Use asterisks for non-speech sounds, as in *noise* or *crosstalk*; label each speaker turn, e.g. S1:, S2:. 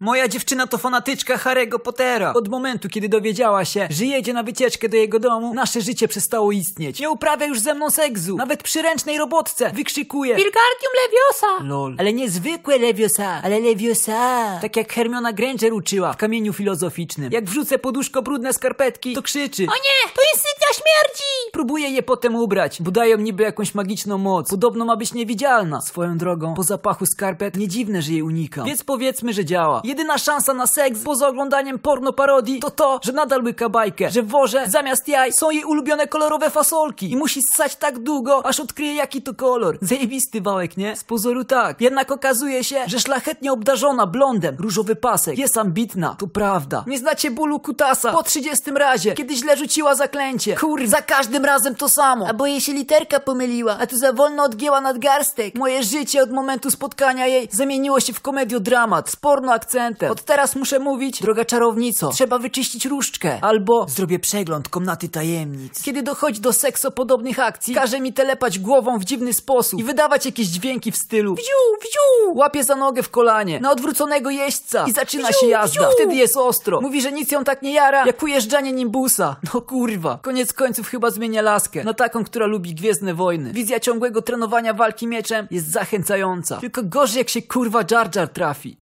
S1: Moja dziewczyna to fanatyczka Harry'ego Pottera. Od momentu, kiedy dowiedziała się, że jedzie na wycieczkę do jego domu, nasze życie przestało istnieć. Nie uprawia już ze mną seksu. Nawet przy ręcznej robotce wykrzykuje
S2: Wilgardium Leviosa!
S1: LOL. Ale nie zwykłe Leviosa, ale Leviosa. Tak jak Hermiona Granger uczyła w kamieniu filozoficznym. Jak wrzucę poduszko brudne skarpetki, to krzyczy.
S2: O nie, to insygnia śmierci!
S1: Próbuję je potem ubrać, bo dają niby jakąś magiczną moc. Podobno ma być niewidzialna. Swoją drogą, po zapachu skarpet, nie dziwne, że jej unikam. Więc powiedzmy, że działa. Jedyna szansa na seks poza oglądaniem porno parodii to to, że nadal łyka bajkę, że w worze zamiast jaj są jej ulubione kolorowe fasolki i musi ssać tak długo, aż odkryje jaki to kolor. *laughs* Zajebisty wałek, nie? Z pozoru tak. Jednak okazuje się, że szlachetnie obdarzona blondem, różowy pasek, jest ambitna. To prawda. Nie znacie bólu kutasa po 30 razie, kiedy źle rzuciła zaklęcie. Kur, za każdym razem to samo.
S2: Albo jej się literka pomyliła, a tu za wolno odgięła nadgarstek.
S1: Moje życie od momentu spotkania jej zamieniło się w komediodramat z porno akcentem. Od teraz muszę mówić, droga czarownico, trzeba wyczyścić różdżkę. Albo zrobię przegląd komnaty tajemnic. Kiedy dochodzi do seksopodobnych akcji, każe mi telepać głową w dziwny sposób i wydawać jakieś dźwięki w stylu wziu, wziu, łapie za nogę w kolanie, na odwróconego jeźdźca i zaczyna
S2: Wziu,
S1: się jazda.
S2: wziu.
S1: Wtedy jest ostro. Mówi, że nic ją tak nie jara, jak ujeżdżanie nimbusa. No kurwa. Koniec końców chyba zmienia laskę na taką, która lubi Gwiezdne Wojny. Wizja ciągłego trenowania walki mieczem jest zachęcająca. Tylko gorzej jak się kurwa Jar Jar trafi.